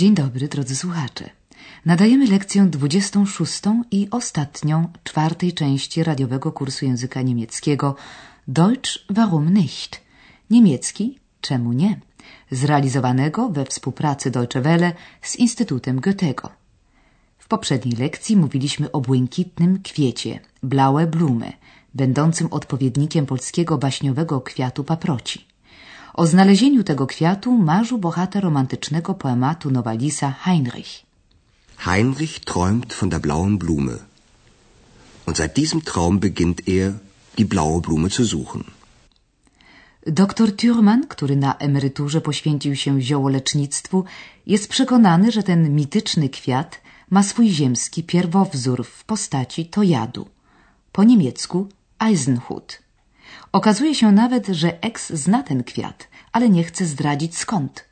Dzień dobry, drodzy słuchacze. Nadajemy lekcję 26 i ostatnią czwartej części radiowego kursu języka niemieckiego Deutsch warum nicht? Niemiecki czemu nie? Zrealizowanego we współpracy Deutsche Welle z Instytutem Goethego. W poprzedniej lekcji mówiliśmy o błękitnym kwiecie, blaue Blume, będącym odpowiednikiem polskiego baśniowego kwiatu paproci. O znalezieniu tego kwiatu marzył bohater romantycznego poematu Nowalisa Heinrich. Heinrich träumt von der blauen Blume. Und seit diesem Traum beginnt er, die blaue Blume zu suchen. Doktor Thürmann, który na emeryturze poświęcił się ziołolecznictwu, jest przekonany, że ten mityczny kwiat ma swój ziemski pierwowzór w postaci tojadu. Po niemiecku Eisenhut. Okazuje się nawet, że ex zna ten kwiat, ale nie chce zdradzić skąd.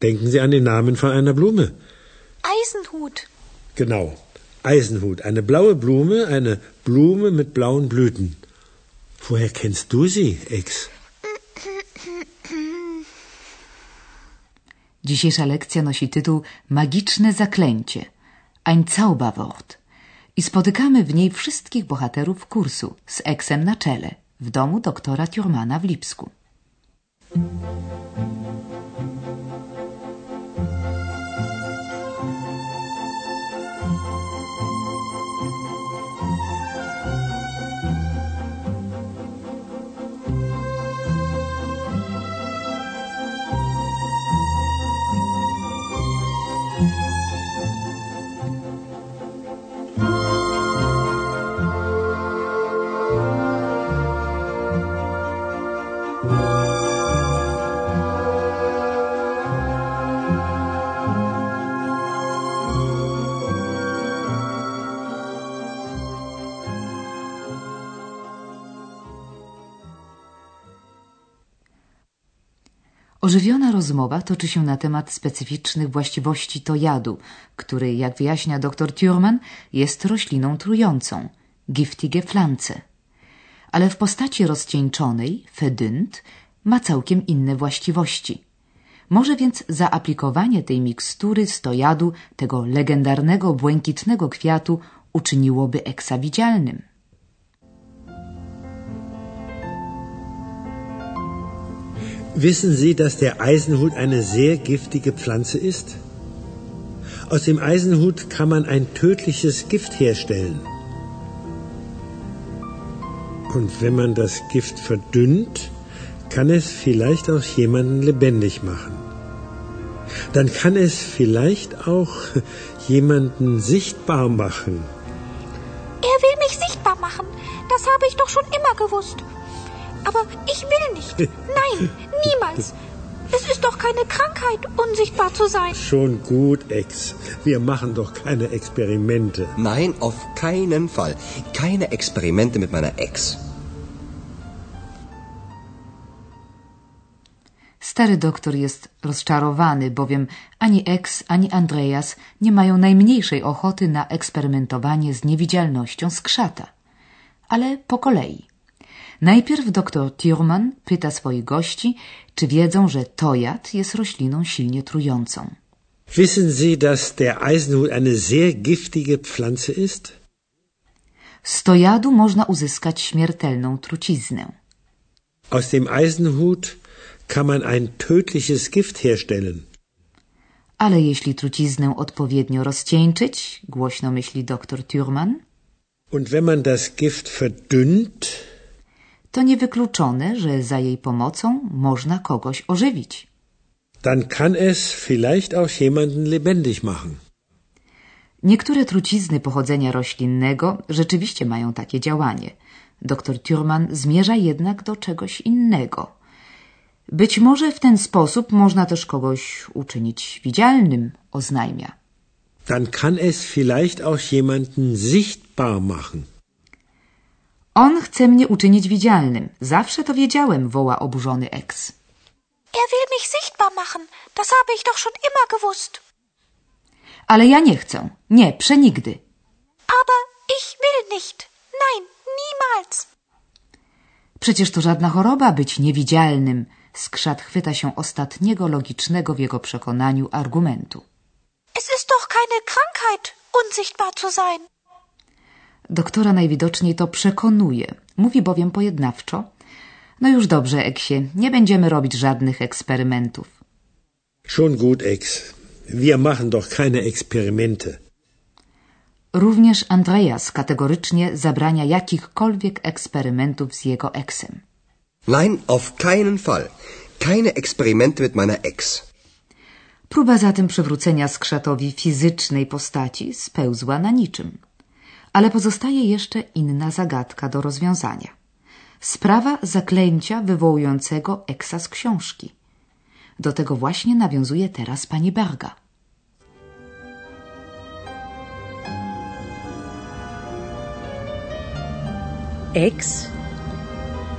Denken Sie an den Namen von einer Blume. Eisenhut. Genau, Eisenhut. Eine blaue Blume, eine Blume mit blauen Blüten. Woher kennst du sie, Ex? Dzisiejsza lekcja nosi tytuł Magiczne zaklęcie, ein Zauberwort. I spotykamy w niej wszystkich bohaterów kursu z eksem na czele w domu doktora Thurmana w Lipsku. Ożywiona rozmowa toczy się na temat specyficznych właściwości tojadu, który, jak wyjaśnia dr Thurman, jest rośliną trującą, giftige Pflanze. Ale w postaci rozcieńczonej, fedynt, ma całkiem inne właściwości. Może więc zaaplikowanie tej mikstury z tojadu, tego legendarnego błękitnego kwiatu, uczyniłoby eksa widzialnym. Wissen Sie, dass der Eisenhut eine sehr giftige Pflanze ist? Aus dem Eisenhut kann man ein tödliches Gift herstellen. Und wenn man das Gift verdünnt, kann es vielleicht auch jemanden lebendig machen. Dann kann es vielleicht auch jemanden sichtbar machen. Er will mich sichtbar machen. Das habe ich doch schon immer gewusst. Aber ich will nicht. Nein, niemals. Es ist doch keine Krankheit, unsichtbar zu sein. Schon gut, Ex. Wir machen doch keine Experimente. Nein, auf keinen Fall. Keine Experimente mit meiner Ex. Stary doktor jest rozczarowany, bowiem ani Ex, ani Andreas nie mają najmniejszej ochoty na eksperymentowanie z niewidzialnością skrzata. Ale po kolei. Najpierw doktor Thurman pyta swoich gości, czy wiedzą, że tojad jest rośliną silnie trującą. Wissen Sie, dass der Eisenhut eine sehr giftige Pflanze ist? Z tojadu można uzyskać śmiertelną truciznę. Aus dem Eisenhut kann man ein tödliches Gift herstellen. Ale jeśli truciznę odpowiednio rozcieńczyć, głośno myśli doktor Thurman, Und wenn man das Gift verdünnt, to niewykluczone, że za jej pomocą można kogoś ożywić. dann kann es vielleicht auch jemanden lebendig machen. Niektóre trucizny pochodzenia roślinnego rzeczywiście mają takie działanie. Dr Thurman zmierza jednak do czegoś innego. Być może w ten sposób można też kogoś uczynić widzialnym, oznajmia. Dann kann es vielleicht auch jemanden sichtbar machen. On chce mnie uczynić widzialnym. Zawsze to wiedziałem, woła oburzony ex. Er will mich sichtbar machen. Das habe ich doch schon immer gewusst. Ale ja nie chcę. Nie, przenigdy. Aber ich will nicht. Nein, niemals. Przecież to żadna choroba być niewidzialnym. Skrzat chwyta się ostatniego logicznego w jego przekonaniu argumentu. Krankheit, unsichtbar zu sein. Doktora najwidoczniej to przekonuje. Mówi bowiem pojednawczo. No już dobrze, Eksie, nie będziemy robić żadnych eksperymentów. Schon gut, Ex. Wir machen doch keine Experimente. Również Andreas kategorycznie zabrania jakichkolwiek eksperymentów z jego eksem. Nein, auf keinen Fall. Keine Experimente mit meiner Ex. Próba zatem przywrócenia skrzatowi fizycznej postaci spełzła na niczym. Ale pozostaje jeszcze inna zagadka do rozwiązania. Sprawa zaklęcia wywołującego eksa z książki. Do tego właśnie nawiązuje teraz pani Berga. Ex,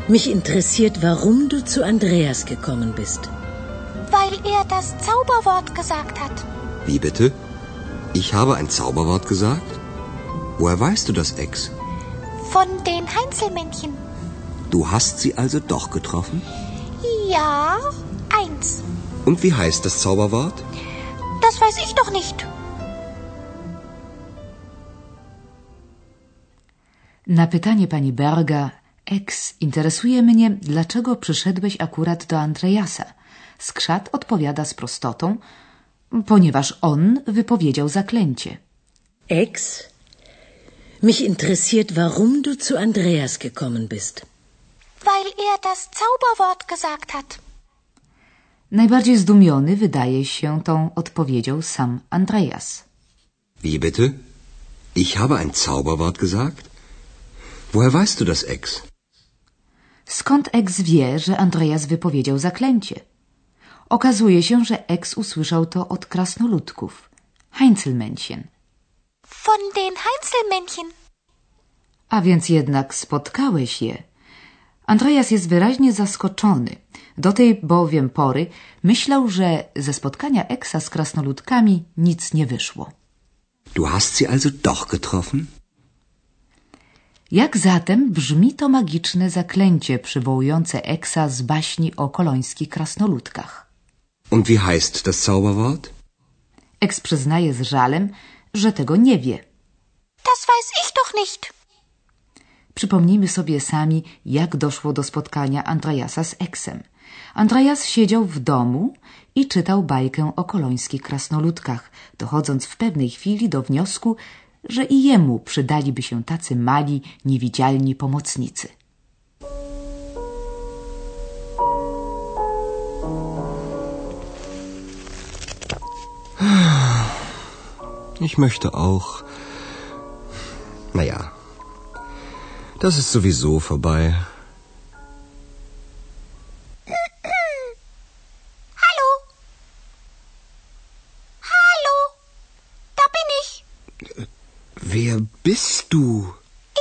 mich interessiert, warum du zu Andreas gekommen bist. Weil er das Zauberwort gesagt hat. Wie bitte? Ich habe ein Zauberwort gesagt? Woher weißt du das, Ex? Von den Heinzelmännchen. Du hast sie also doch getroffen? Ja, eins. Und wie heißt das Zauberwort? Das weiß ich doch nicht. Na pytanie pani Berga, ex, interesuje mnie, dlaczego przyszedłeś akurat do Andreasa. Skrzat odpowiada z prostotą, ponieważ on wypowiedział zaklęcie. Ex, mich interessiert, warum du zu Andreas gekommen bist. Weil er das Zauberwort gesagt hat. Najbardziej zdumiony wydaje się tą odpowiedzią sam Andreas. Wie bitte? Ich habe ein Zauberwort gesagt? Woher weißt du das, Ex? Skąd Ex wie, że Andreas wypowiedział zaklęcie? Okazuje się, że Ex usłyszał to od krasnoludków, Heinzelmännchen. Von den Heinzelmännchen. A więc jednak spotkałeś je. Andreas jest wyraźnie zaskoczony. Do tej bowiem pory myślał, że ze spotkania Eksa z krasnoludkami nic nie wyszło. Du hast sie also doch getroffen? Jak zatem brzmi to magiczne zaklęcie przywołujące Eksa z baśni o kolońskich krasnoludkach? Und wie heißt das Zauberwort? Eks przyznaje z żalem, że tego nie wie. Das weiß ich doch nicht. Przypomnijmy sobie sami, jak doszło do spotkania Andreasa z Eksem. Andreas siedział w domu i czytał bajkę o kolońskich krasnoludkach, dochodząc w pewnej chwili do wniosku, że i jemu przydaliby się tacy mali, niewidzialni pomocnicy. Ich möchte auch. Naja, das ist sowieso vorbei. Hallo? Hallo? Da bin ich. Wer bist du?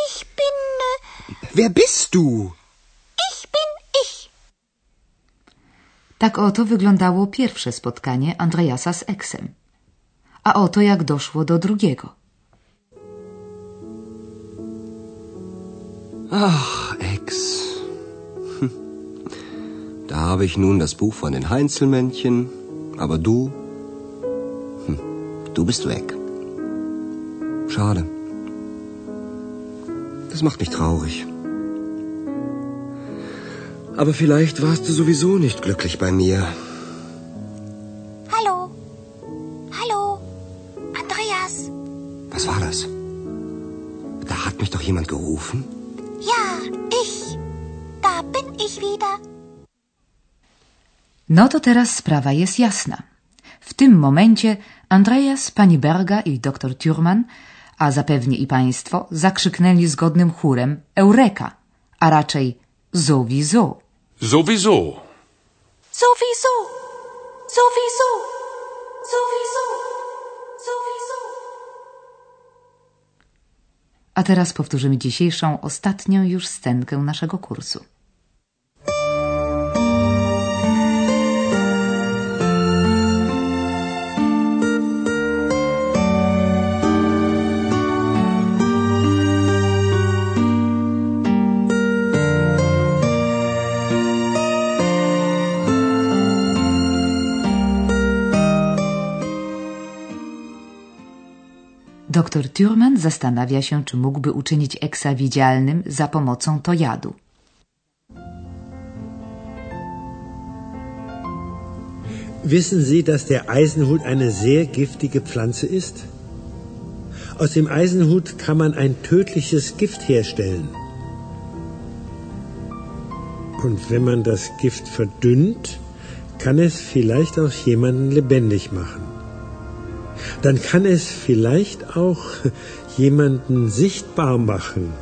Ich bin. Äh, Wer bist du? ich bin ich. Tak oto wyglądało pierwsze spotkanie Andreasa z Eksem. A oto jak doszło do drugiego. Ach, Ex. Da habe ich nun das Buch von den Heinzelmännchen, aber du. Hm. Du bist weg. Schade. Das macht mich traurig. Aber vielleicht warst du sowieso nicht glücklich bei mir. Ich. Da bin ich wieder. No to teraz sprawa jest jasna. W tym momencie Andreas, pani Berga i doktor Thurman, a zapewnie i państwo, zakrzyknęli zgodnym chórem Eureka, a raczej sowieso. Sowieso. Sowieso. Sowieso. Sowieso. Sowieso. A teraz powtórzymy dzisiejszą, ostatnią już scenkę naszego kursu. Doktor Thürmann zastanawia się, czy mógłby uczynić Eksa widzialnym za pomocą tojadu. Wissen Sie, dass der Eisenhut eine sehr giftige Pflanze ist? Aus dem Eisenhut kann man ein tödliches Gift herstellen. Und wenn man das Gift verdünnt, kann es vielleicht auch jemanden lebendig machen. Dann kann es vielleicht auch jemanden sichtbar machen.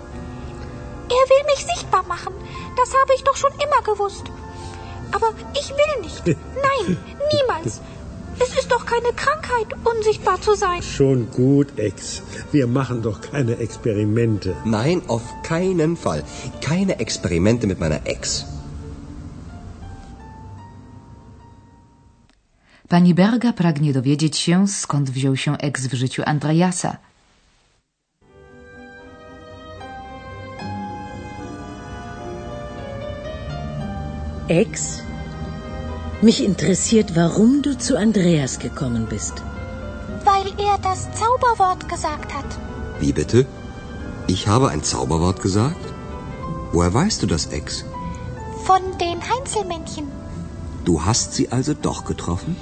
Er will mich sichtbar machen. Das habe ich doch schon immer gewusst. Aber ich will nicht. Nein, niemals. Es ist doch keine Krankheit, unsichtbar zu sein. Schon gut, Ex. Wir machen doch keine Experimente. Nein, auf keinen Fall. Keine Experimente mit meiner Ex. Pani Berga pragnie dowiedzieć się, skąd wziął się eks w życiu Andreasa. Ex, mich interessiert, warum du zu Andreas gekommen bist. Weil er das Zauberwort gesagt hat. Wie bitte? Ich habe ein Zauberwort gesagt? Woher weißt du das, Ex? Von den Heinzelmännchen. Du hast sie also doch getroffen?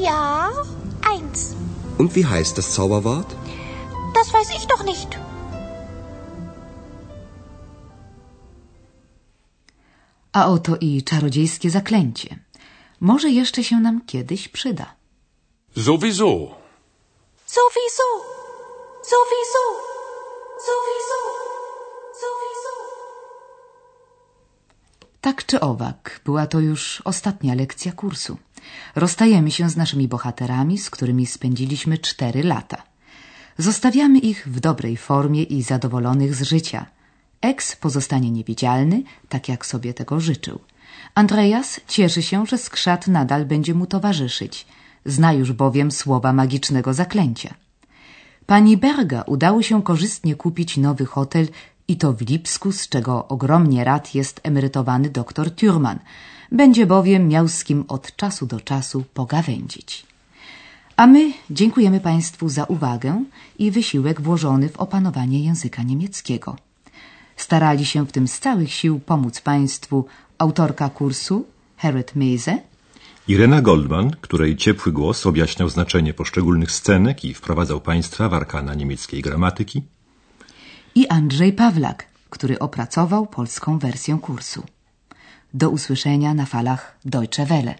Ja, eins. Und wie heißt das Zauberwort? Das weiß ich doch nicht. A oto i czarodziejskie zaklęcie. Może jeszcze się nam kiedyś przyda. Sowieso. Sowieso. Sowieso. Sowieso. Sowieso. Tak czy owak, była to już ostatnia lekcja kursu. Rozstajemy się z naszymi bohaterami, z którymi spędziliśmy cztery lata. Zostawiamy ich w dobrej formie i zadowolonych z życia. Eks pozostanie niewidzialny, tak jak sobie tego życzył. Andreas cieszy się, że skrzat nadal będzie mu towarzyszyć. Zna już bowiem słowa magicznego zaklęcia. Pani Berga udało się korzystnie kupić nowy hotel i to w Lipsku, z czego ogromnie rad jest emerytowany doktor Thürmann. Będzie bowiem miał z kim od czasu do czasu pogawędzić. A my dziękujemy Państwu za uwagę i wysiłek włożony w opanowanie języka niemieckiego. Starali się w tym z całych sił pomóc Państwu autorka kursu Harriet Meise Irena Goldman, której ciepły głos objaśniał znaczenie poszczególnych scenek i wprowadzał Państwa w arkana niemieckiej gramatyki i Andrzej Pawlak, który opracował polską wersję kursu. Do usłyszenia na falach Deutsche Welle.